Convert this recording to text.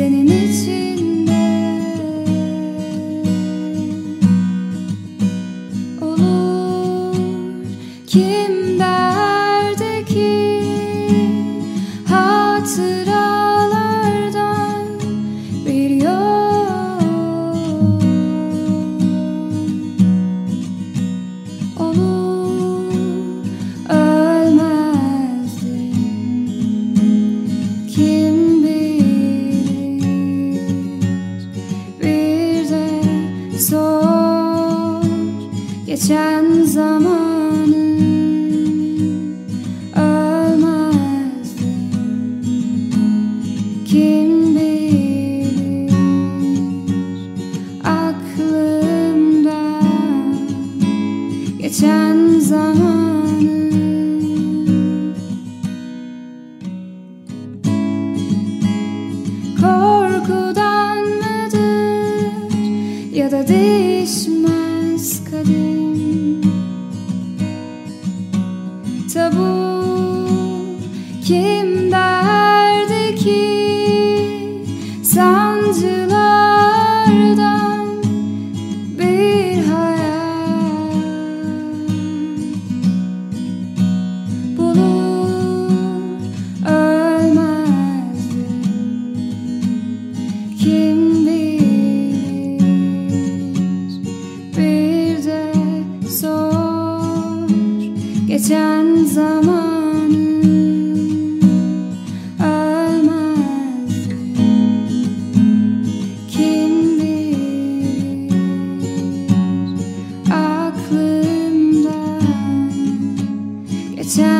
senin için de olur kim geçen zamanı ölmezdim. Kim bilir aklımda geçen zamanı korkudan mıdır? Ya da değişmez kadim tabu kim derdi ki sancılardan bir hayal bulur ölmezdim? Kim geçen zamanı ölmezdim. Kim bilir aklımda geçen